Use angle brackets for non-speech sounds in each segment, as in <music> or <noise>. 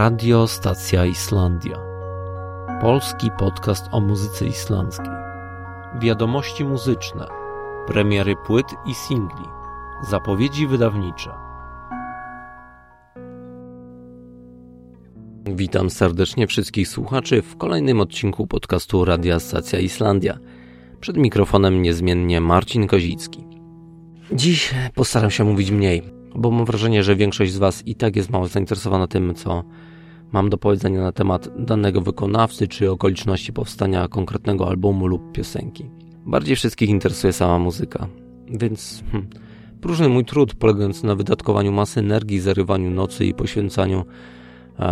Radio Stacja Islandia. Polski podcast o muzyce islandzkiej. Wiadomości muzyczne, premiery płyt i singli, zapowiedzi wydawnicze. Witam serdecznie wszystkich słuchaczy w kolejnym odcinku podcastu Radia Stacja Islandia. Przed mikrofonem niezmiennie Marcin Kozicki. Dziś postaram się mówić mniej, bo mam wrażenie, że większość z Was i tak jest mało zainteresowana tym, co mam do powiedzenia na temat danego wykonawcy czy okoliczności powstania konkretnego albumu lub piosenki. Bardziej wszystkich interesuje sama muzyka, więc hmm, próżny mój trud polegający na wydatkowaniu masy energii, zarywaniu nocy i poświęcaniu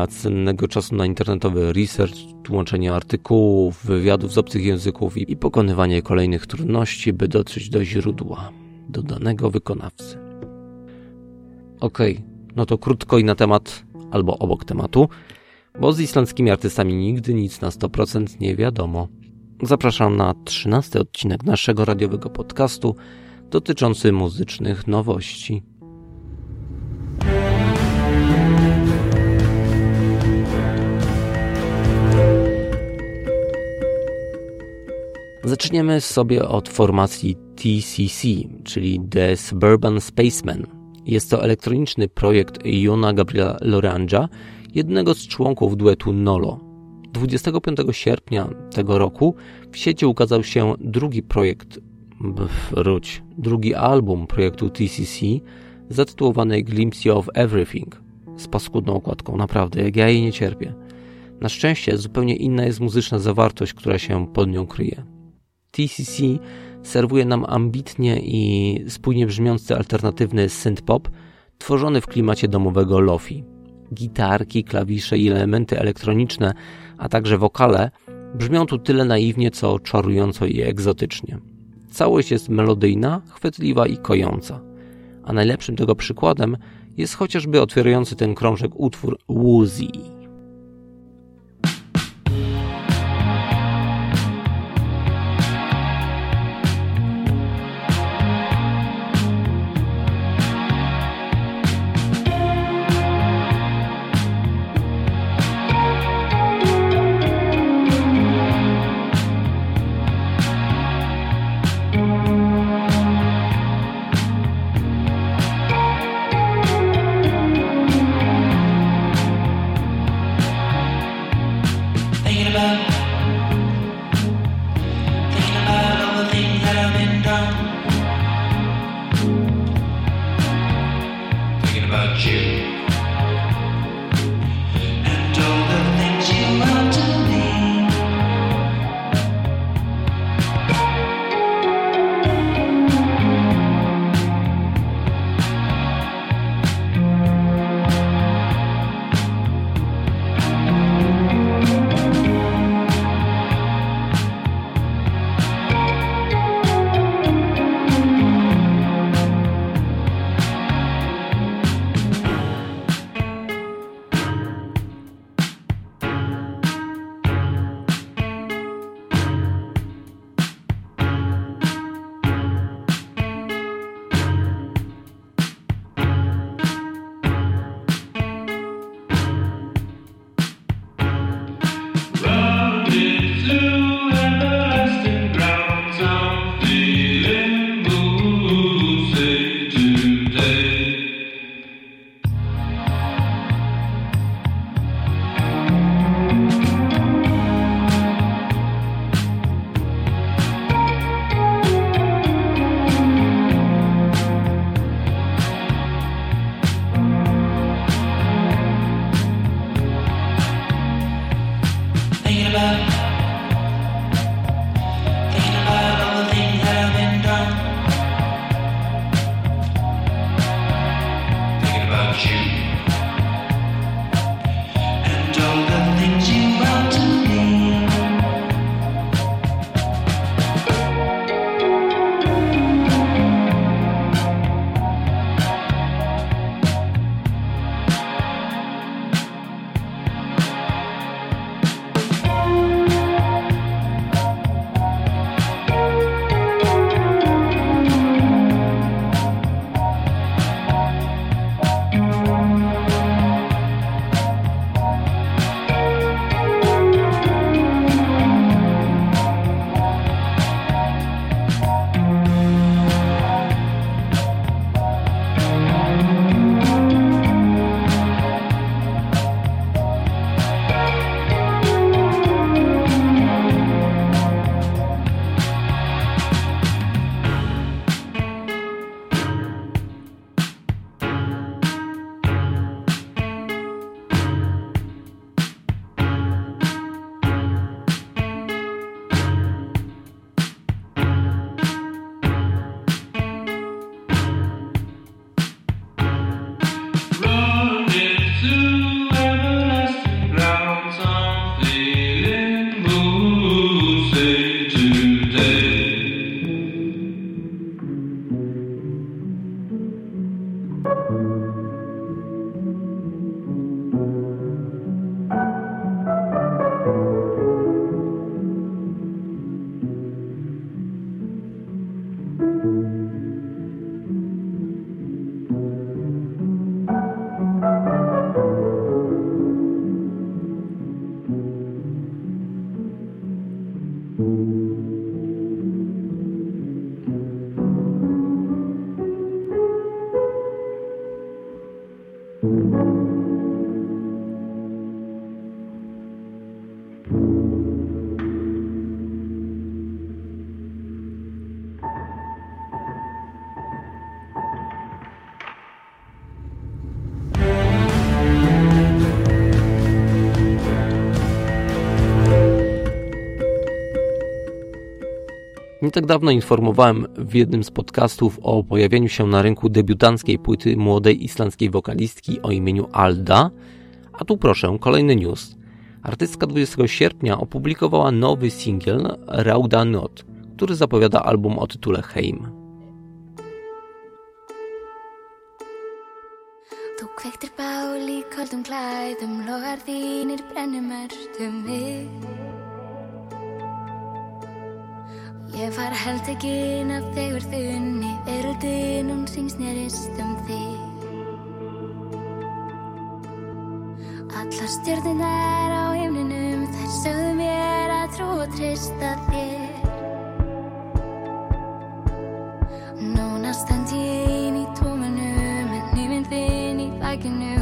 cennego czasu na internetowy research, tłumaczenie artykułów, wywiadów z obcych języków i pokonywanie kolejnych trudności, by dotrzeć do źródła, do danego wykonawcy. Okej, okay, no to krótko i na temat, albo obok tematu, bo z islandzkimi artystami nigdy nic na 100% nie wiadomo. Zapraszam na 13 odcinek naszego radiowego podcastu dotyczący muzycznych nowości. Zaczniemy sobie od formacji TCC, czyli The Suburban Spacemen, jest to elektroniczny projekt Jona Gabriela Loranja, jednego z członków duetu Nolo. 25 sierpnia tego roku w sieci ukazał się drugi projekt, wróć, drugi album projektu TCC zatytułowany Glimpse of Everything z paskudną okładką, naprawdę, jak ja jej nie cierpię. Na szczęście zupełnie inna jest muzyczna zawartość, która się pod nią kryje. TCC serwuje nam ambitnie i spójnie brzmiący alternatywny synth-pop, tworzony w klimacie domowego lofi. Gitarki, klawisze i elementy elektroniczne, a także wokale brzmią tu tyle naiwnie, co czarująco i egzotycznie. Całość jest melodyjna, chwytliwa i kojąca. A najlepszym tego przykładem jest chociażby otwierający ten krążek utwór Woozy. Nie tak dawno informowałem w jednym z podcastów o pojawieniu się na rynku debiutanckiej płyty młodej islandzkiej wokalistki o imieniu Alda, a tu proszę, kolejny news. Artystka 20 sierpnia opublikowała nowy singiel Rauda Not, który zapowiada album o tytule Heim. Þú kveiktir bál í koldum klæðum, logar þínir við. Ég var held ekki af þegar þunni, veröldin hún syngsnerist um þig. Allar stjörnunar á himninum, þær sögðu mér að trú og trista þér. Núna stend ég inn í tómanum, en nýminn þinn í bakinu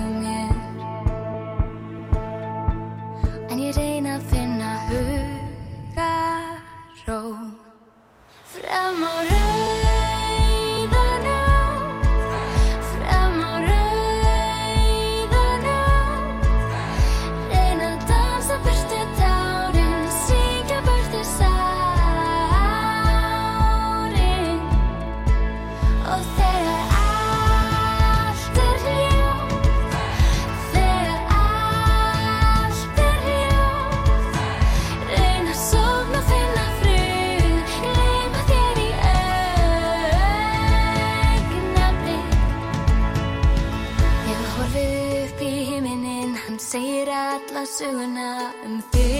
amor. singing I'm feeling.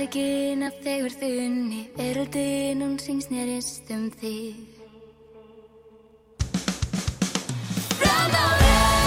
Átökin að þegur þunni, veröldin hún syns nérist um þig. Fram á þér!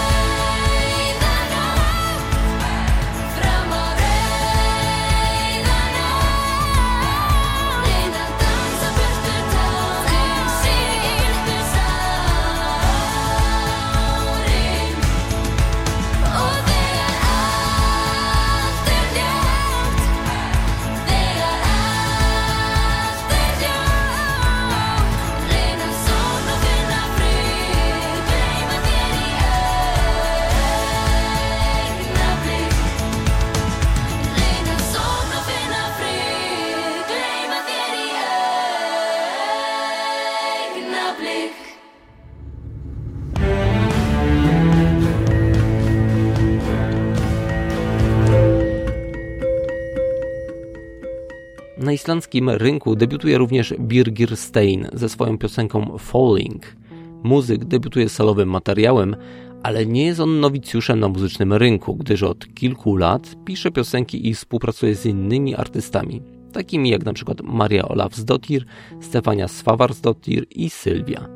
Na islandzkim rynku debiutuje również Birgir Stein ze swoją piosenką Falling. Muzyk debiutuje solowym materiałem, ale nie jest on nowicjuszem na muzycznym rynku, gdyż od kilku lat pisze piosenki i współpracuje z innymi artystami, takimi jak przykład Maria Olafsdottir, Stefania Svavarsdottir i Sylwia.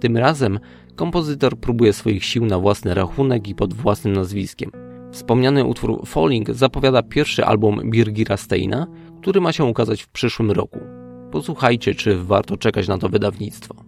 Tym razem kompozytor próbuje swoich sił na własny rachunek i pod własnym nazwiskiem. Wspomniany utwór Falling zapowiada pierwszy album Birgira Steina, który ma się ukazać w przyszłym roku. Posłuchajcie, czy warto czekać na to wydawnictwo.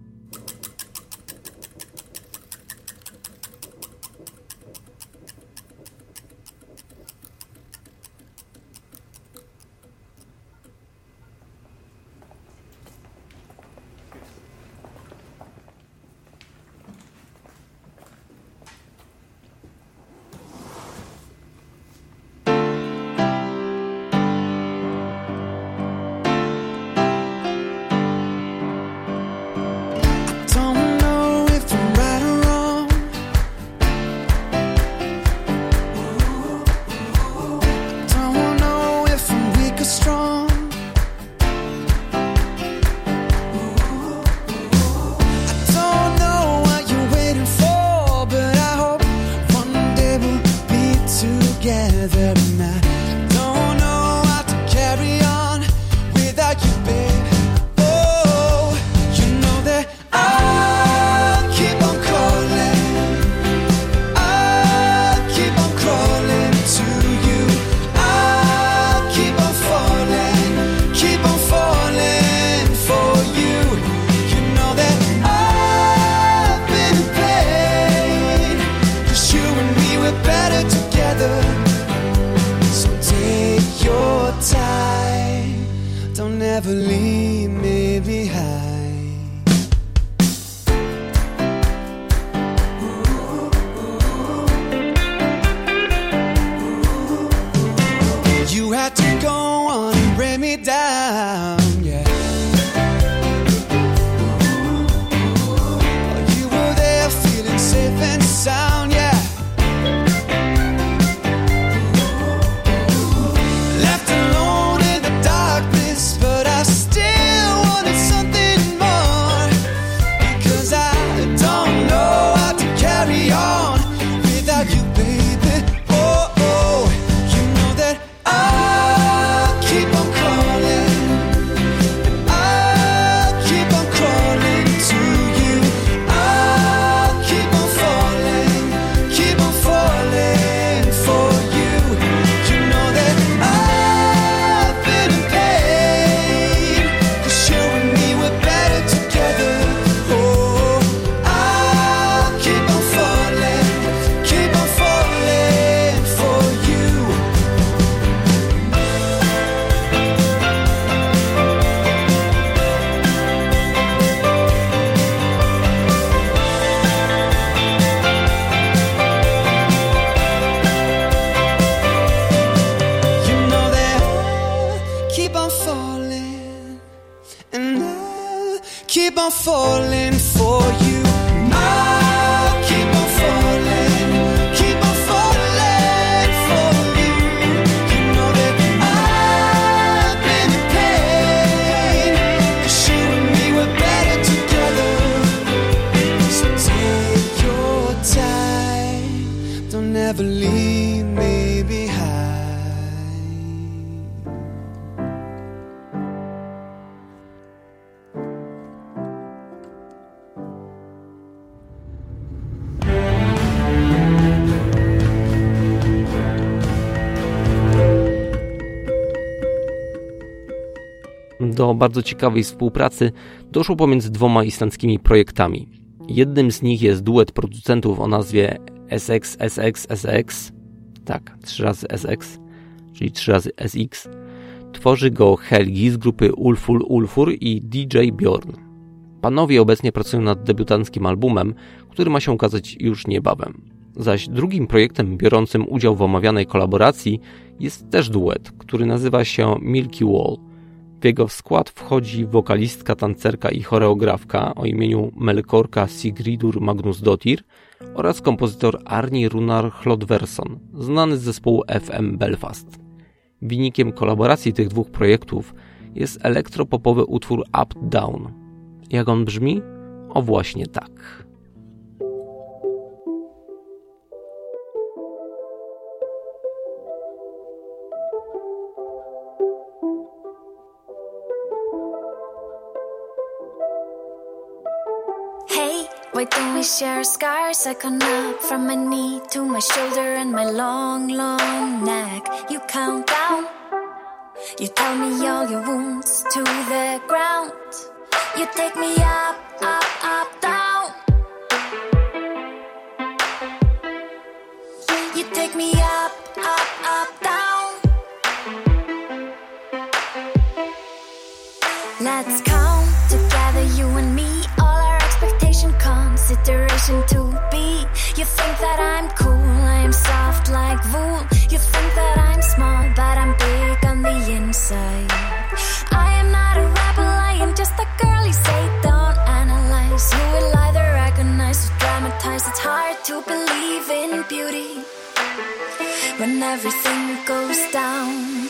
Bardzo ciekawej współpracy doszło pomiędzy dwoma islandzkimi projektami. Jednym z nich jest duet producentów o nazwie SXSXSX, tak, trzy razy SX, czyli trzy razy SX. Tworzy go Helgi z grupy Ulful Ulfur i DJ Bjorn. Panowie obecnie pracują nad debiutanckim albumem, który ma się ukazać już niebawem. Zaś drugim projektem biorącym udział w omawianej kolaboracji jest też duet, który nazywa się Milky Wall. W jego skład wchodzi wokalistka, tancerka i choreografka o imieniu Melkorka Sigridur Magnusdottir oraz kompozytor Arni Runar Hlodversson, znany z zespołu FM Belfast. Wynikiem kolaboracji tych dwóch projektów jest elektropopowy utwór Up Down. Jak on brzmi? O właśnie tak. We share scars? I come up from my knee to my shoulder and my long, long neck. You count down. You tell me all your wounds to the ground. You take me up, up, up, down. You take me up, up, up, down. Let's count to be. You think that I'm cool, I am soft like wool. You think that I'm small, but I'm big on the inside. I am not a rebel, I am just a girl you say don't analyze. You will either recognize or dramatize. It's hard to believe in beauty when everything goes down,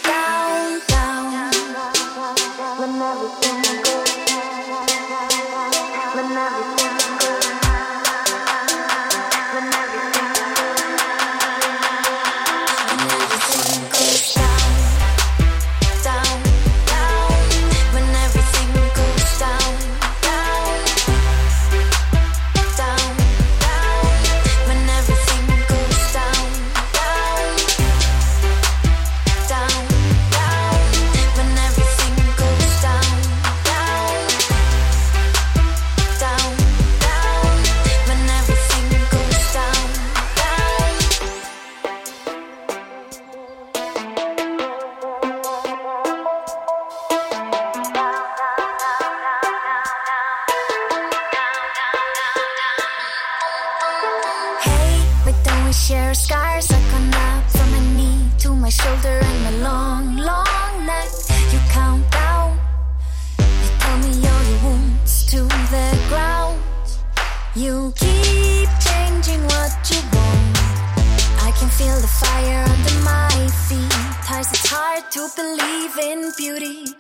hard to believe in beauty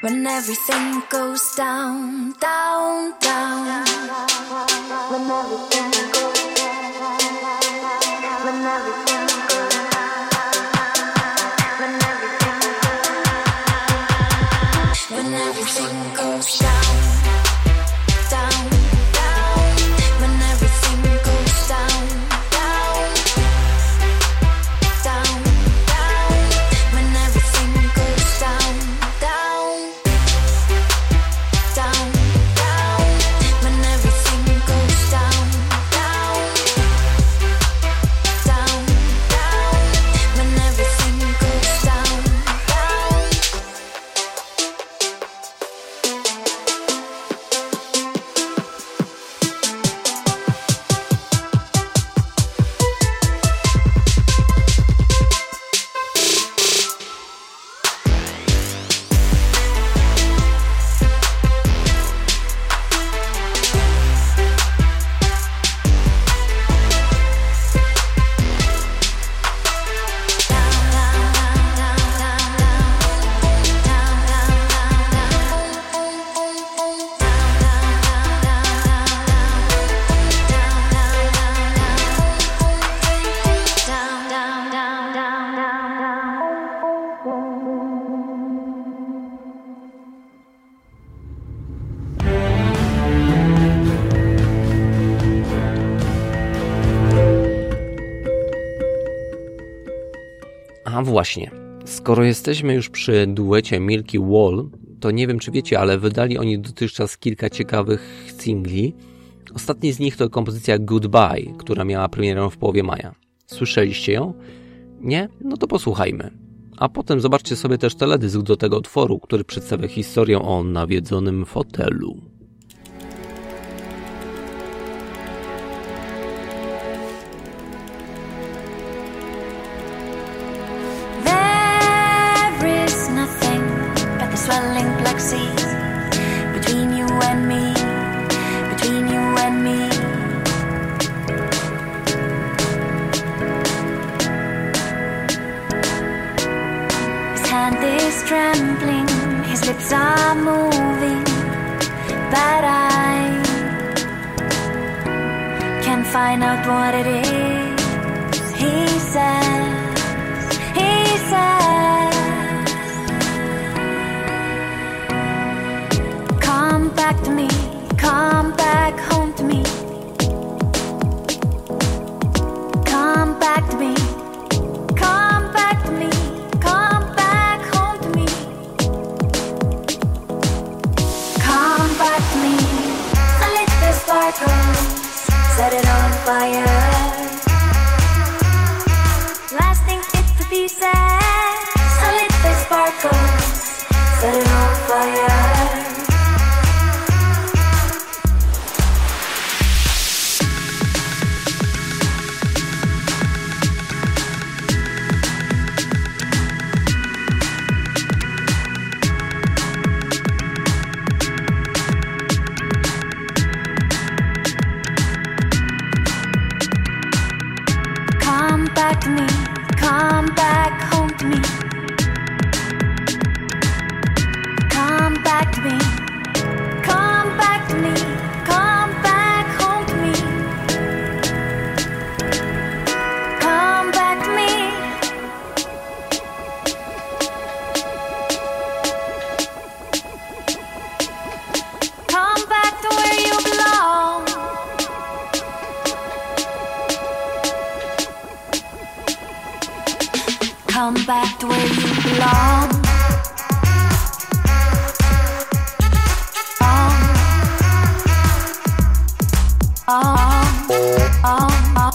when everything goes down, down, down. When everything goes Właśnie, skoro jesteśmy już przy duecie Milky Wall, to nie wiem czy wiecie, ale wydali oni dotychczas kilka ciekawych singli. Ostatni z nich to kompozycja Goodbye, która miała premierę w połowie maja. Słyszeliście ją? Nie? No to posłuchajmy. A potem zobaczcie sobie też teledysk do tego utworu, który przedstawia historię o nawiedzonym fotelu.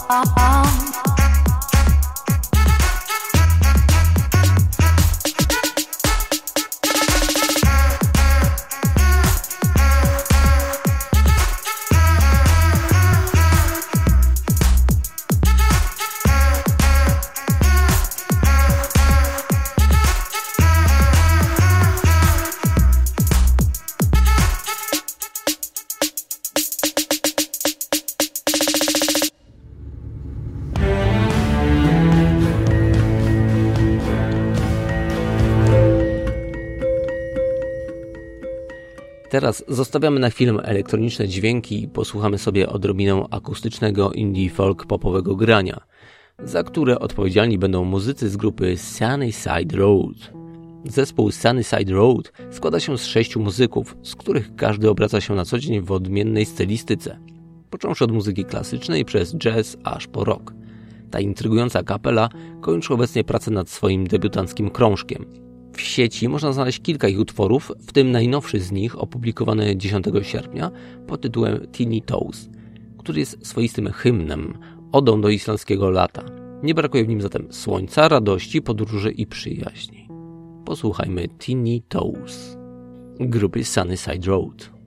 on. Zostawiamy na chwilę elektroniczne dźwięki i posłuchamy sobie odrobinę akustycznego indie folk popowego grania, za które odpowiedzialni będą muzycy z grupy Sunny Side Road. Zespół Sunny Side Road składa się z sześciu muzyków, z których każdy obraca się na co dzień w odmiennej stylistyce, począwszy od muzyki klasycznej przez jazz aż po rock. Ta intrygująca kapela kończy obecnie pracę nad swoim debiutanckim krążkiem. W sieci można znaleźć kilka ich utworów, w tym najnowszy z nich opublikowany 10 sierpnia pod tytułem Teeny Toes, który jest swoistym hymnem, odą do islandzkiego lata. Nie brakuje w nim zatem słońca, radości, podróży i przyjaźni. Posłuchajmy Teeny Toes grupy Sunnyside Road.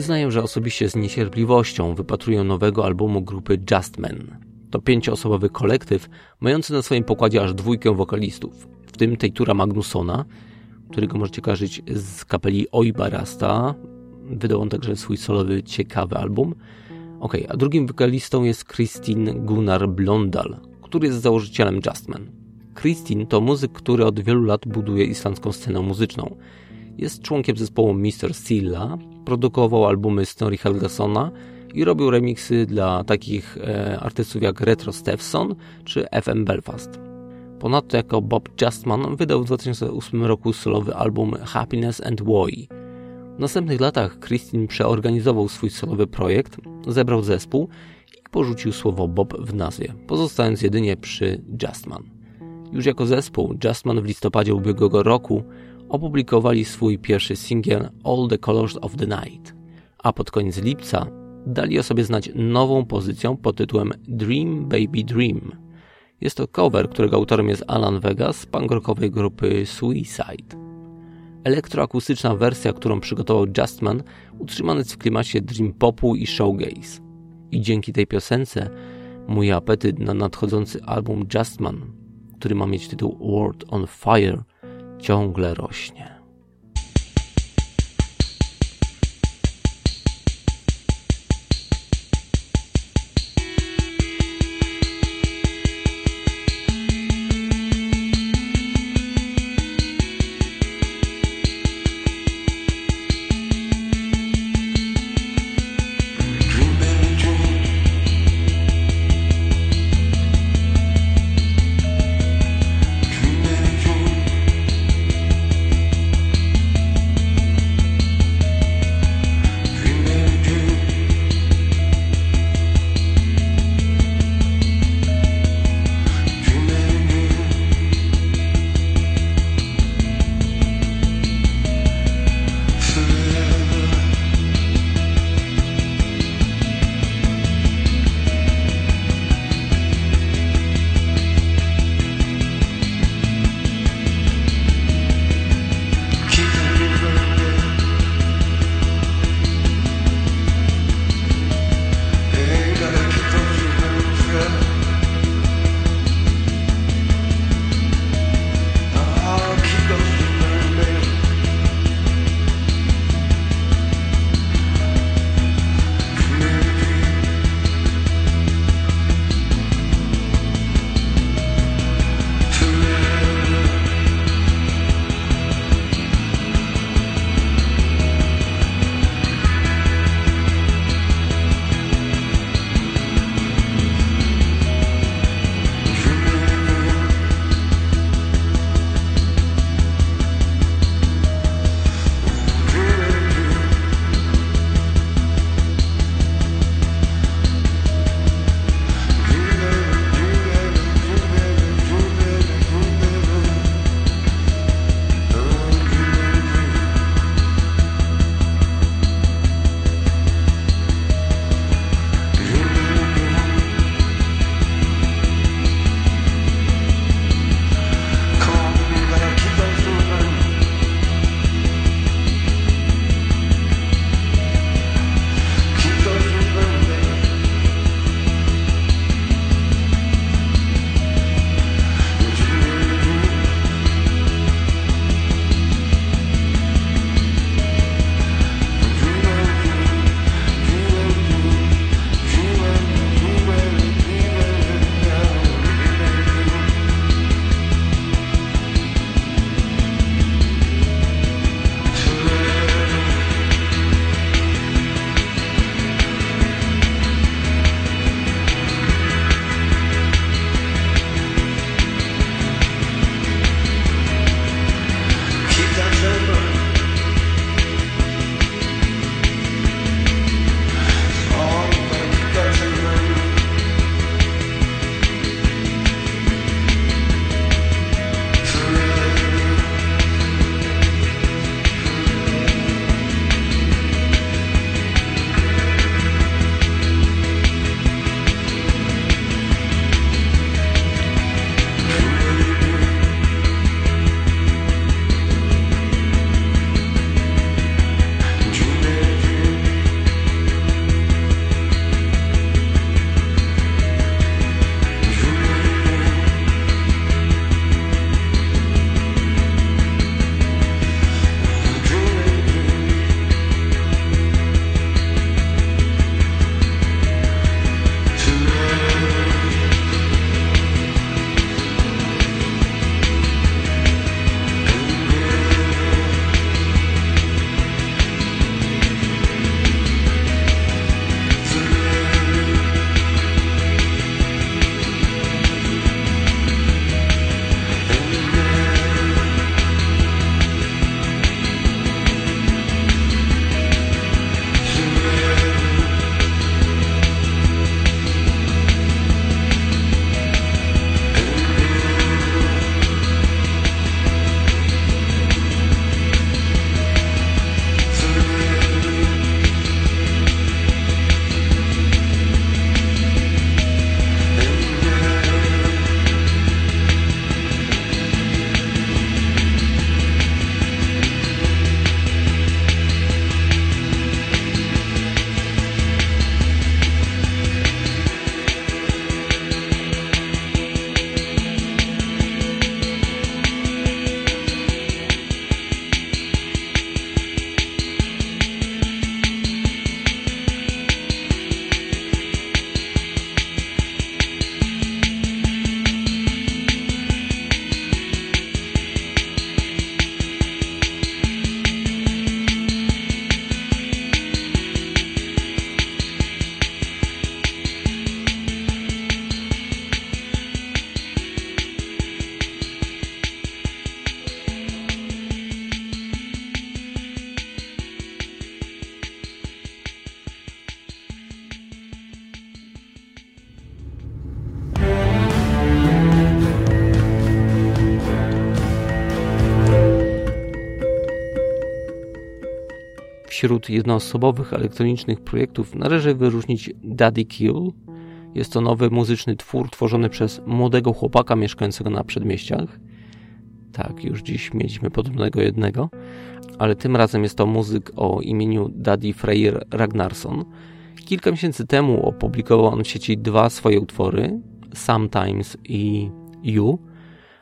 Przyznaję, że osobiście z niecierpliwością wypatruję nowego albumu grupy Just Men. To pięcioosobowy kolektyw, mający na swoim pokładzie aż dwójkę wokalistów, w tym Tejtura Magnusona, którego możecie kojarzyć z kapeli Oi Barasta. Wydał on także swój solowy, ciekawy album. Ok, a drugim wokalistą jest Christine Gunnar Blondal, który jest założycielem Justman. Christine to muzyk, który od wielu lat buduje islandzką scenę muzyczną. Jest członkiem zespołu Mr. Silla, produkował albumy Snorri Helgasona i robił remiksy dla takich e, artystów jak Retro Steffson czy FM Belfast. Ponadto jako Bob Justman wydał w 2008 roku solowy album Happiness and Woi. W następnych latach Christine przeorganizował swój solowy projekt, zebrał zespół i porzucił słowo Bob w nazwie, pozostając jedynie przy Justman. Już jako zespół Justman w listopadzie ubiegłego roku opublikowali swój pierwszy singiel All the Colors of the Night, a pod koniec lipca dali o sobie znać nową pozycją pod tytułem Dream Baby Dream. Jest to cover, którego autorem jest Alan Vegas z punkrockowej grupy Suicide. Elektroakustyczna wersja, którą przygotował Justman, utrzymana jest w klimacie dream popu i showgaze. I dzięki tej piosence mój apetyt na nadchodzący album Justman, który ma mieć tytuł World on Fire, ciągle rośnie. Wśród jednoosobowych elektronicznych projektów należy wyróżnić Daddy Kill. Jest to nowy muzyczny twór tworzony przez młodego chłopaka mieszkającego na przedmieściach. Tak, już dziś mieliśmy podobnego jednego, ale tym razem jest to muzyk o imieniu Daddy Freyr Ragnarsson. Kilka miesięcy temu opublikował on w sieci dwa swoje utwory, Sometimes i You,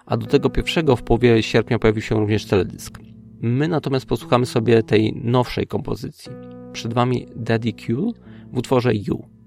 a do tego pierwszego w połowie sierpnia pojawił się również teledysk. My natomiast posłuchamy sobie tej nowszej kompozycji. Przed Wami Daddy Q w utworze You.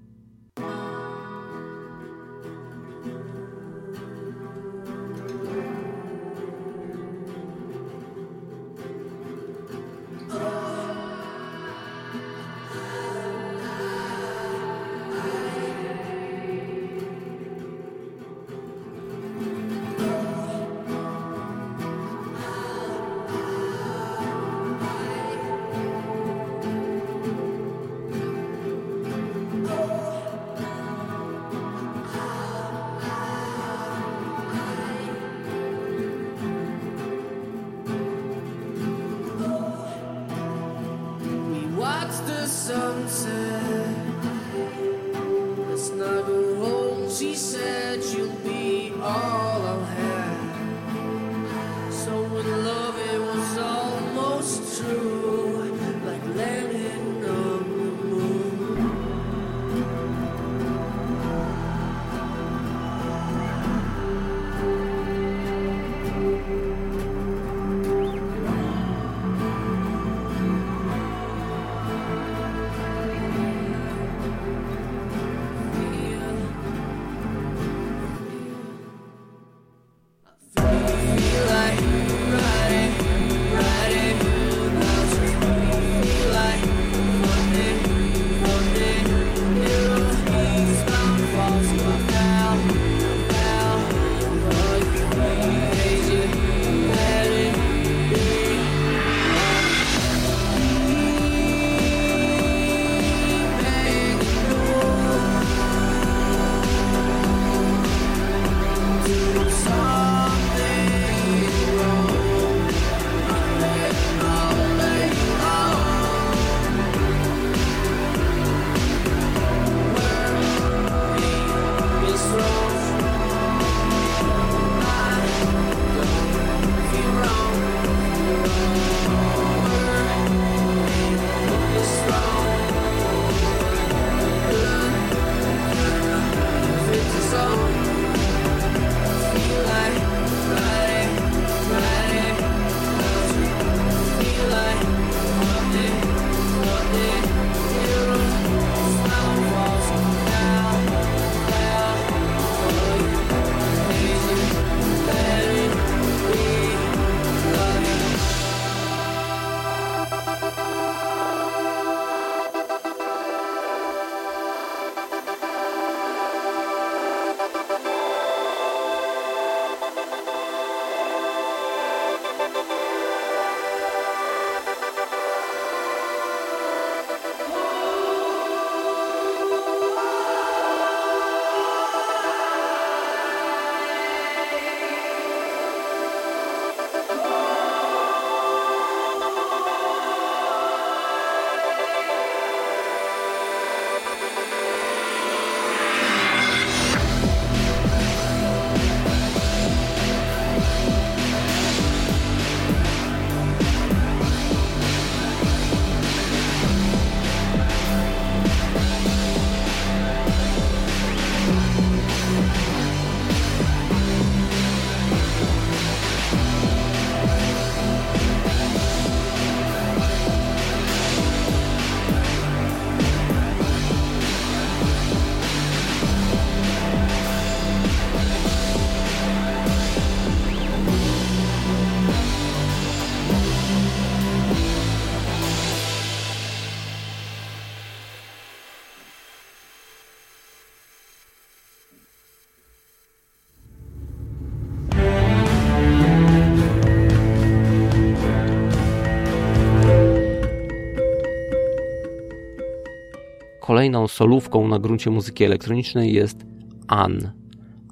Kolejną solówką na gruncie muzyki elektronicznej jest An.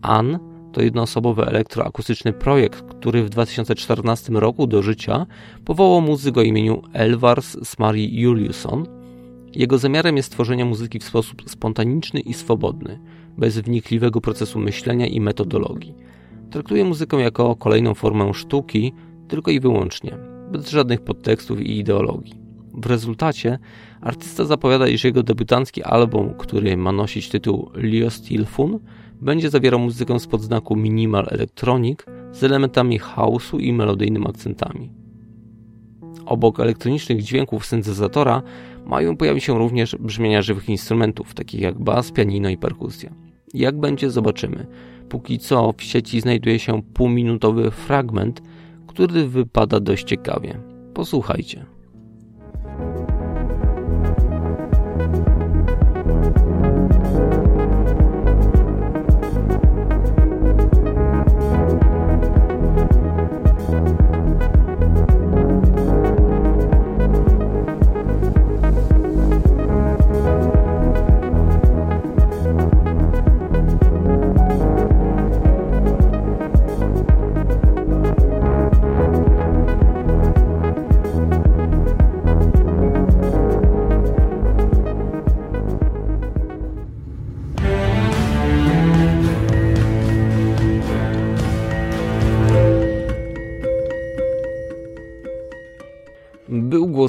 An to jednoosobowy elektroakustyczny projekt, który w 2014 roku do życia powołał muzyk o imieniu Elvars Smari Juliusson. Jego zamiarem jest tworzenie muzyki w sposób spontaniczny i swobodny, bez wnikliwego procesu myślenia i metodologii. Traktuje muzykę jako kolejną formę sztuki, tylko i wyłącznie, bez żadnych podtekstów i ideologii. W rezultacie artysta zapowiada, iż jego debiutancki album, który ma nosić tytuł Leo Steel Fun, będzie zawierał muzykę z podznaku minimal electronic z elementami house'u i melodyjnymi akcentami. Obok elektronicznych dźwięków syntezatora mają pojawić się również brzmienia żywych instrumentów, takich jak bas, pianino i perkusja. Jak będzie, zobaczymy. Póki co w sieci znajduje się półminutowy fragment, który wypada dość ciekawie. Posłuchajcie.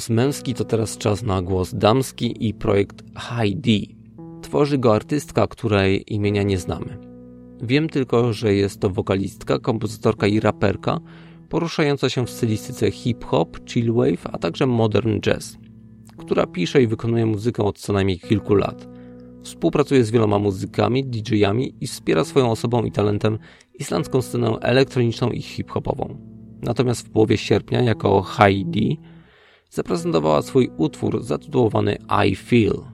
Głos męski, to teraz czas na głos damski i projekt Heidi. Tworzy go artystka, której imienia nie znamy. Wiem tylko, że jest to wokalistka, kompozytorka i raperka, poruszająca się w stylistyce hip-hop, chillwave, a także modern jazz, która pisze i wykonuje muzykę od co najmniej kilku lat. Współpracuje z wieloma muzykami, DJ-ami i wspiera swoją osobą i talentem islandzką scenę elektroniczną i hip-hopową. Natomiast w połowie sierpnia jako Heidi zaprezentowała swój utwór zatytułowany I Feel.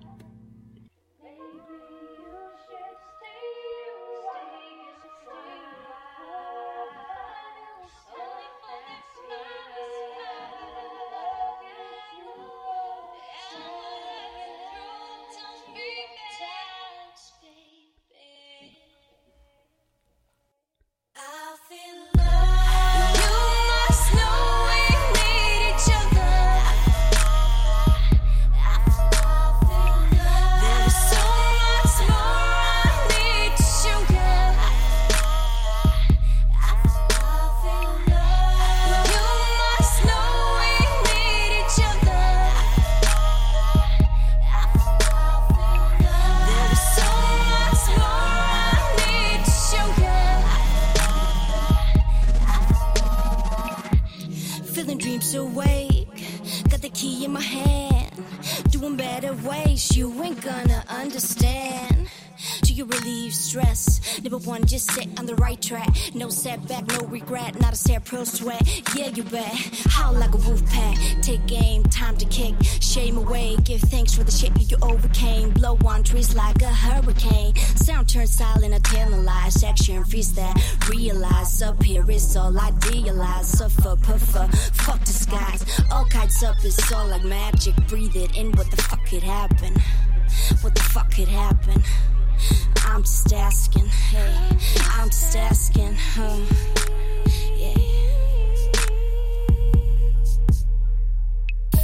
Ain't gonna understand. Do you relieve stress? Never one, just sit on the right track. No setback, no regret, not a sad pro sweat. Yeah, you bet. How like a wolf pack. Take game, time to kick. Shame away, give thanks for the shit you overcame. Blow on trees like a hurricane. Sound turns silent, I tell a lie. Action freeze that. Realize up here is all I realize. Suffer, puffer, fuck disguise. All kites up is all like magic. Breathe it in, what the fuck could happen? What the fuck could happen? I'm just asking, hey, I'm just asking, huh? Yeah.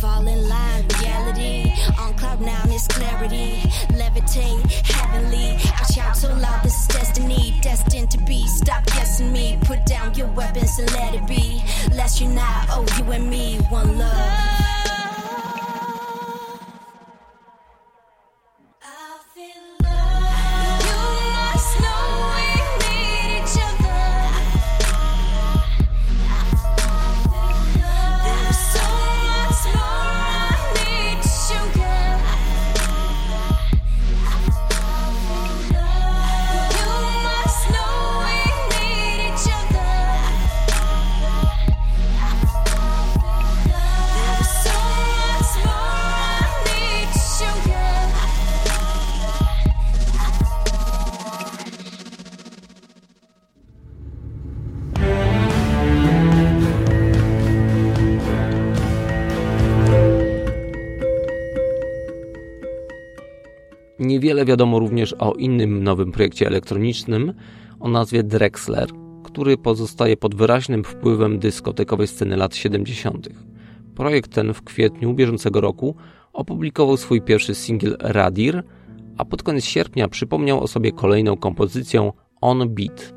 Fall in line, reality. On cloud nine is clarity. Levitate, heavenly. I shout so loud, this is destiny. Destined to be. Stop guessing me. Put down your weapons and let it be. Let's unite, oh, you and me, one love. Niewiele wiadomo również o innym nowym projekcie elektronicznym o nazwie Drexler, który pozostaje pod wyraźnym wpływem dyskotekowej sceny lat 70. Projekt ten w kwietniu bieżącego roku opublikował swój pierwszy singiel Radir, a pod koniec sierpnia przypomniał o sobie kolejną kompozycją On Beat.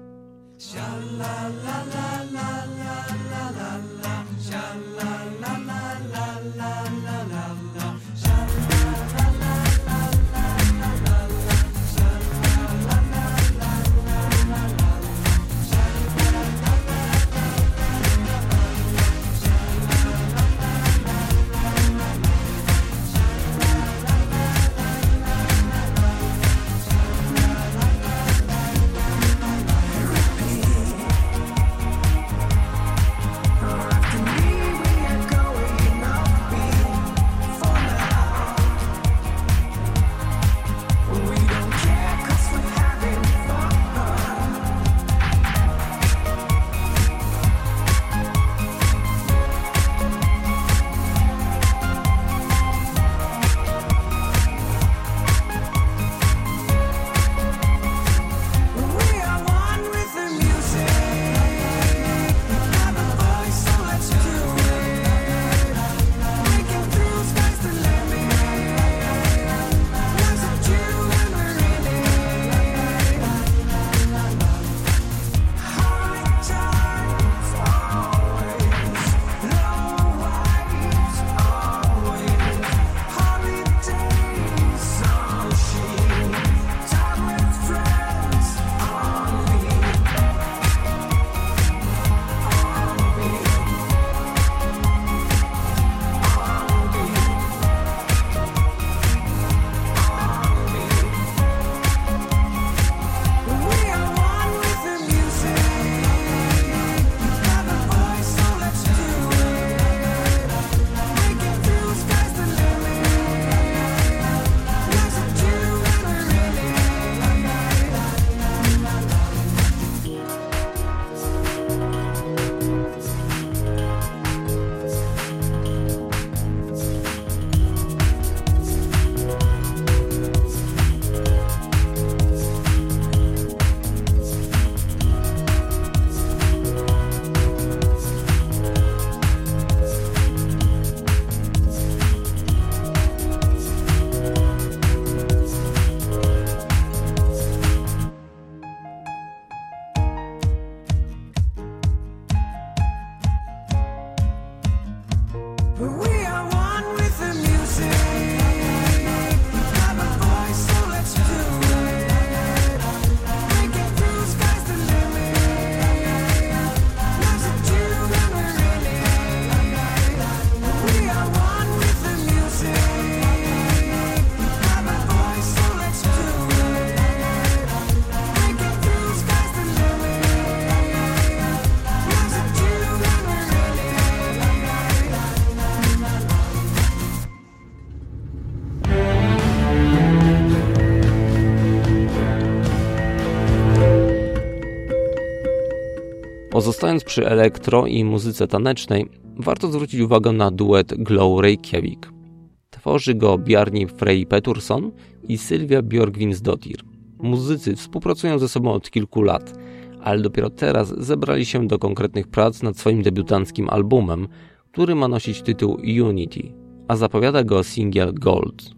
But we Pozostając przy elektro i muzyce tanecznej, warto zwrócić uwagę na duet Glow Reykjavik. Tworzy go Bjarni Frey Peturson i Sylwia Björgvinsdottir. Muzycy współpracują ze sobą od kilku lat, ale dopiero teraz zebrali się do konkretnych prac nad swoim debiutanckim albumem, który ma nosić tytuł Unity, a zapowiada go singiel Gold.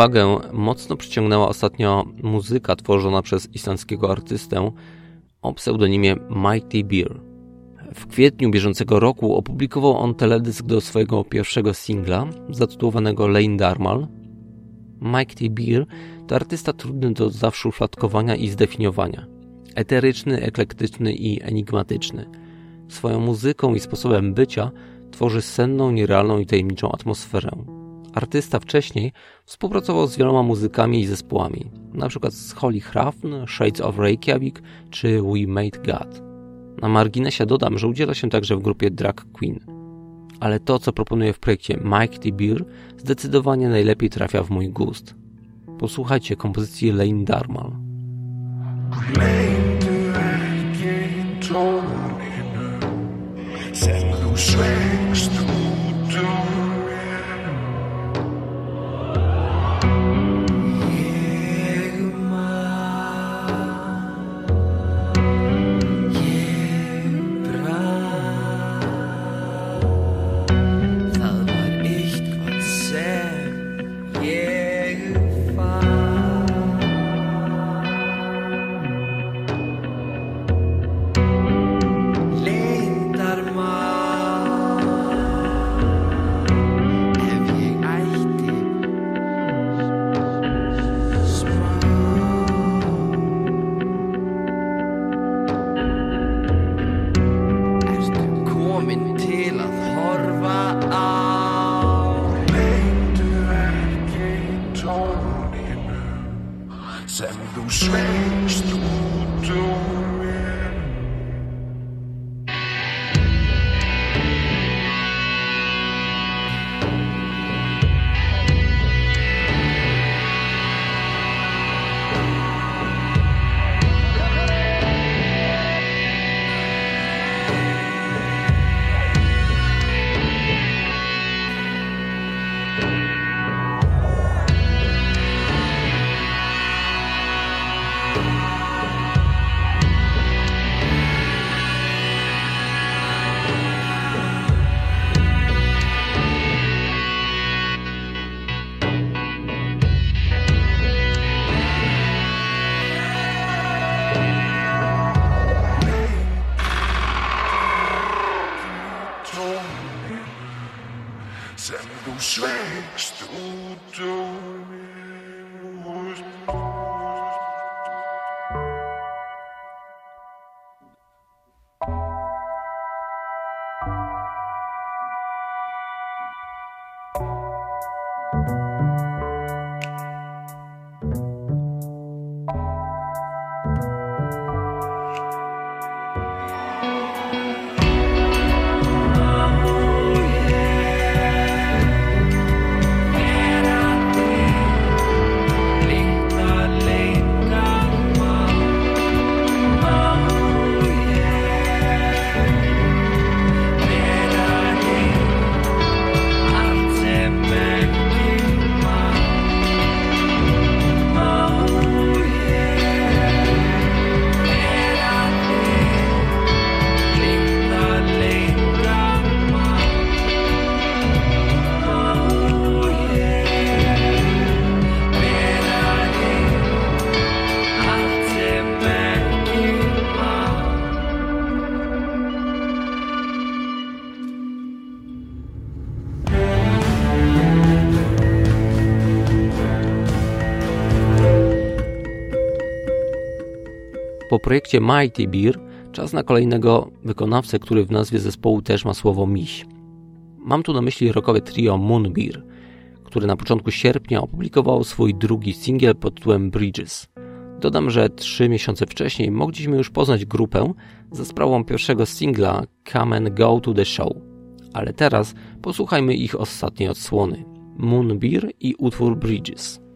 Uwagę mocno przyciągnęła ostatnio muzyka tworzona przez islandzkiego artystę o pseudonimie Mighty Beer. W kwietniu bieżącego roku opublikował on teledysk do swojego pierwszego singla, zatytułowanego Lane Darmal. Mighty Beer to artysta trudny do zawszufladkowania i zdefiniowania. Eteryczny, eklektyczny i enigmatyczny. Swoją muzyką i sposobem bycia tworzy senną, nierealną i tajemniczą atmosferę. Artysta wcześniej współpracował z wieloma muzykami i zespołami, np. z Holly Hrafn, Shades of Reykjavik czy We Made God. Na marginesie dodam, że udziela się także w grupie Drag Queen. Ale to, co proponuję w projekcie Mike T. Beer, zdecydowanie najlepiej trafia w mój gust. Posłuchajcie kompozycji Lane Darmal. Sen Po projekcie Mighty Beer czas na kolejnego wykonawcę, który w nazwie zespołu też ma słowo miś. Mam tu na myśli rockowe trio Moonbeer, które na początku sierpnia opublikowało swój drugi singiel pod tytułem Bridges. Dodam, że trzy miesiące wcześniej mogliśmy już poznać grupę za sprawą pierwszego singla Come and Go to the Show. Ale teraz posłuchajmy ich ostatniej odsłony Moonbeer i utwór Bridges.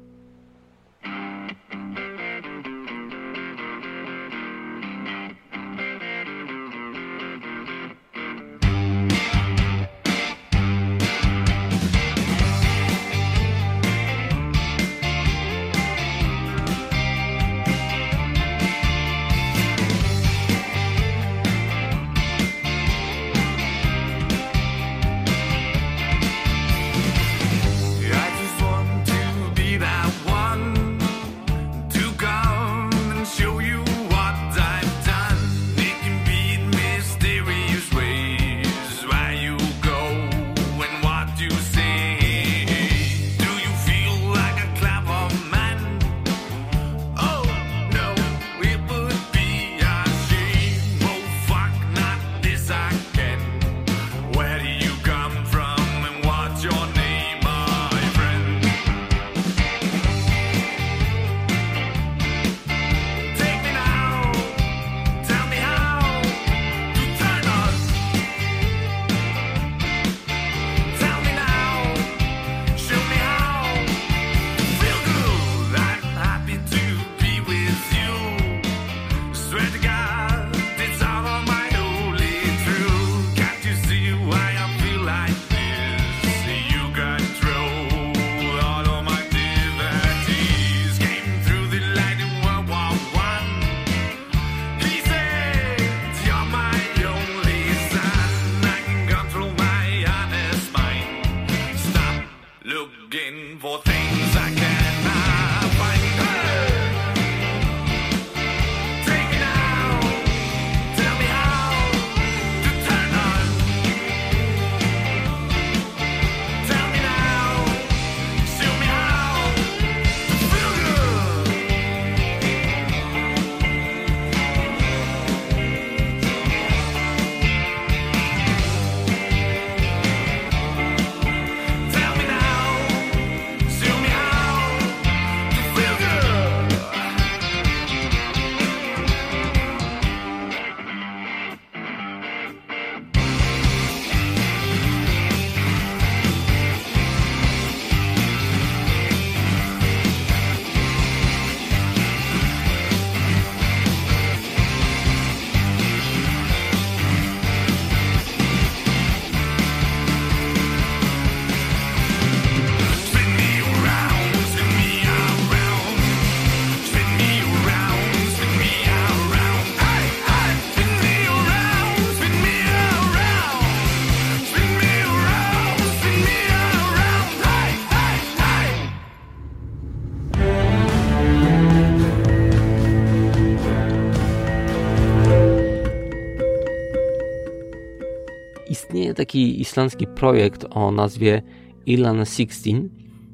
Taki islandzki projekt o nazwie Ilan 16.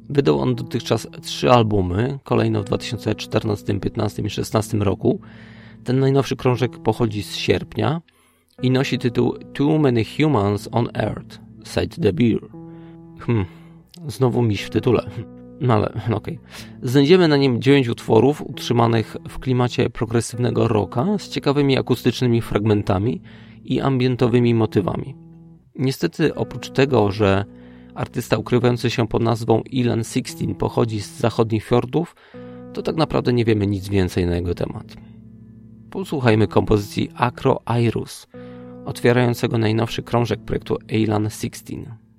Wydał on dotychczas trzy albumy, kolejno w 2014, 2015 i 2016 roku. Ten najnowszy krążek pochodzi z sierpnia i nosi tytuł Too Many Humans on Earth, Side the Beer. Hmm, znowu miś w tytule. <laughs> No ale <laughs> okej. Okay. Znajdziemy na nim dziewięć utworów utrzymanych w klimacie progresywnego rocka z ciekawymi akustycznymi fragmentami i ambientowymi motywami. Niestety, oprócz tego, że artysta ukrywający się pod nazwą Ilan Sixteen pochodzi z zachodnich fiordów, to tak naprawdę nie wiemy nic więcej na jego temat. Posłuchajmy kompozycji Acro Iris, otwierającego najnowszy krążek projektu Elan Sixteen.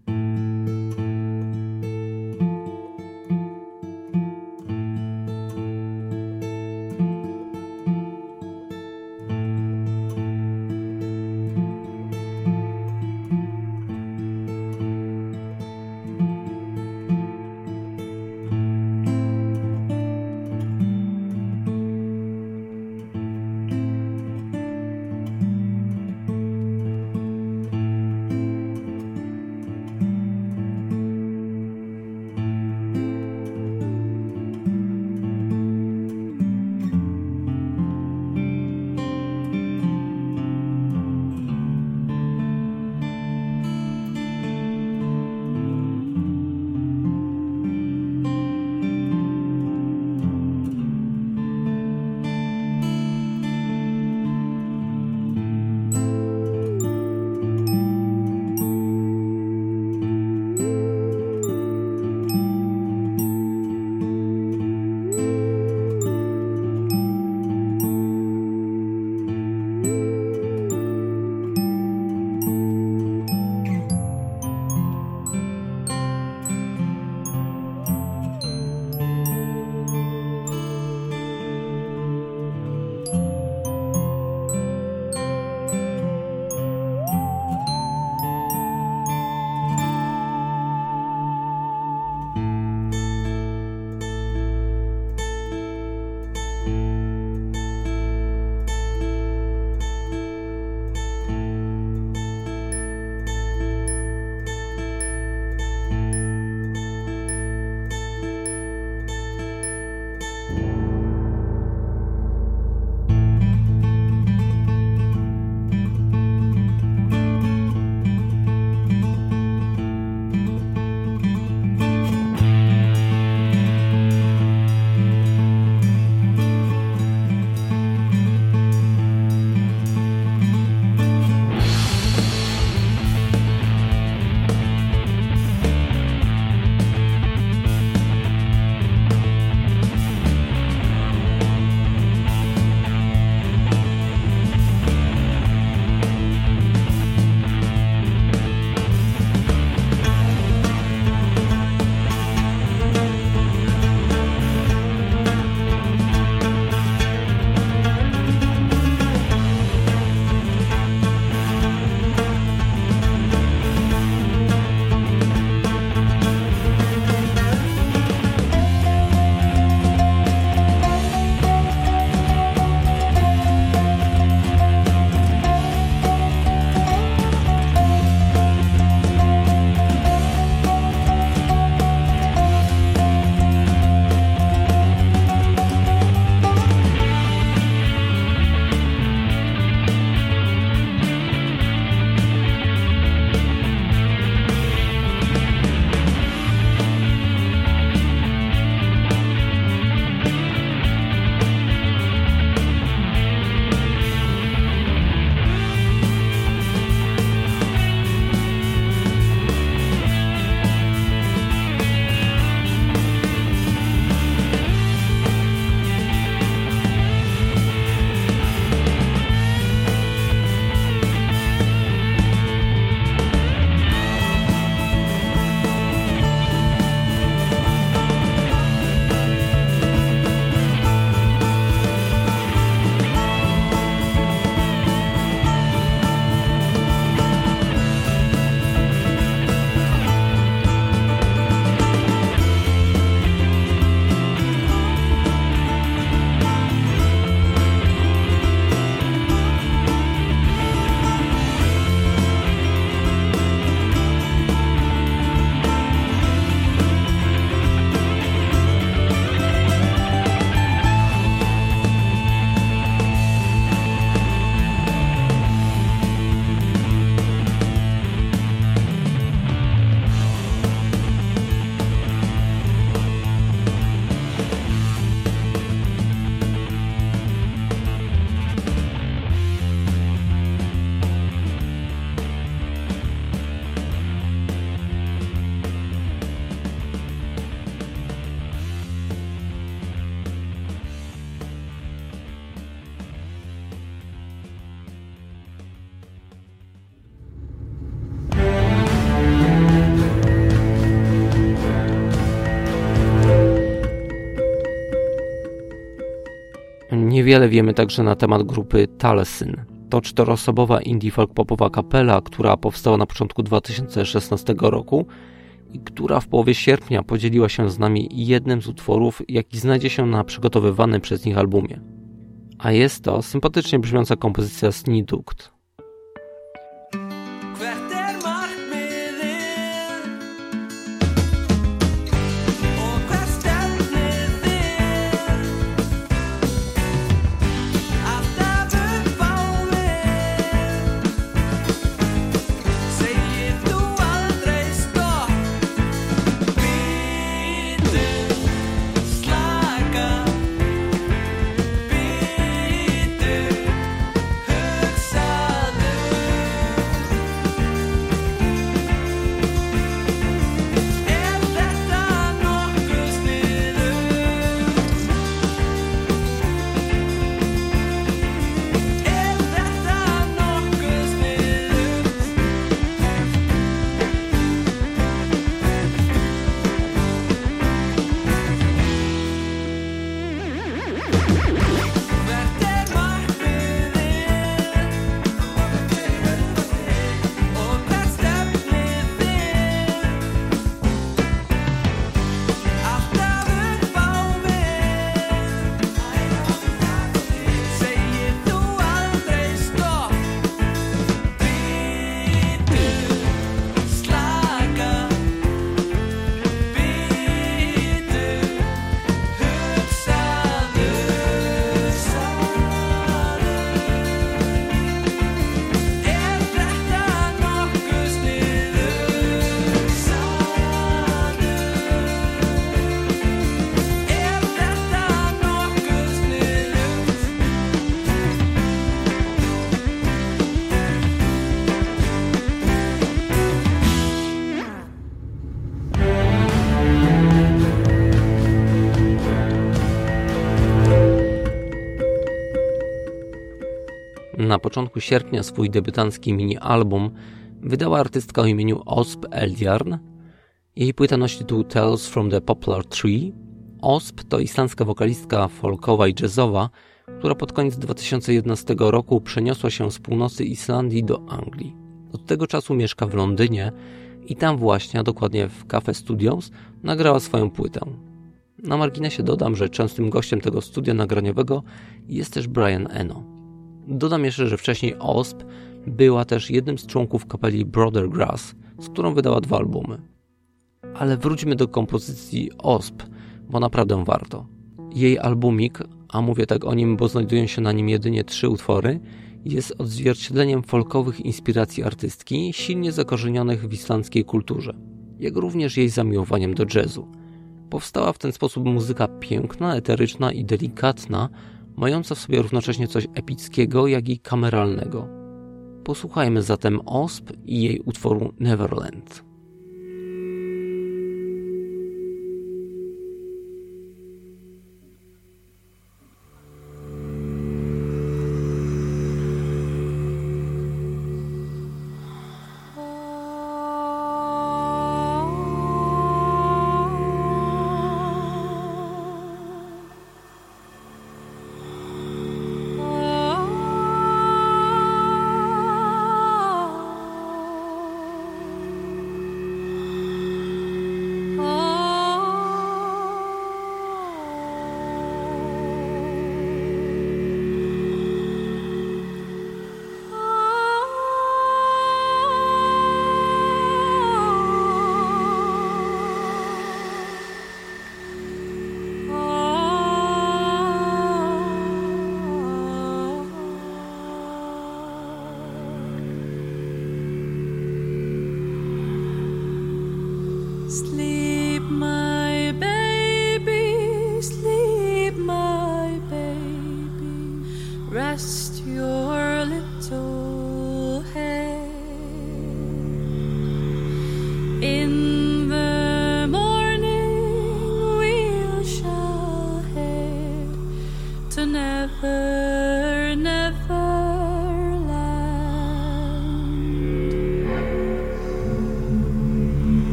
Niewiele wiemy także na temat grupy Talsyn. To czteroosobowa indie folk popowa kapela, która powstała na początku 2016 roku i która w połowie sierpnia podzieliła się z nami jednym z utworów, jaki znajdzie się na przygotowywanym przez nich albumie. A jest to sympatycznie brzmiąca kompozycja Snidukt. Na początku sierpnia swój debiutancki mini-album wydała artystka o imieniu Osp Eldjarn. Jej płyta nosi tytuł Tales from the Poplar Tree. Osp to islandzka wokalistka folkowa i jazzowa, która pod koniec 2011 roku przeniosła się z północy Islandii do Anglii. Od tego czasu mieszka w Londynie i tam właśnie, a dokładnie w Cafe Studios, nagrała swoją płytę. Na marginesie dodam, że częstym gościem tego studia nagraniowego jest też Brian Eno. Dodam jeszcze, że wcześniej Osp była też jednym z członków kapeli Brother Grass, z którą wydała dwa albumy. Ale wróćmy do kompozycji Osp, bo naprawdę warto. Jej albumik, a mówię tak o nim, bo znajdują się na nim jedynie trzy utwory, jest odzwierciedleniem folkowych inspiracji artystki, silnie zakorzenionych w islandzkiej kulturze, jak również jej zamiłowaniem do jazzu. Powstała w ten sposób muzyka piękna, eteryczna i delikatna, mająca w sobie równocześnie coś epickiego, jak i kameralnego. Posłuchajmy zatem Osp i jej utworu Neverland.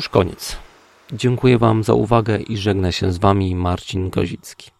Już koniec. Dziękuję Wam za uwagę i żegnę się z Wami Marcin Kozicki.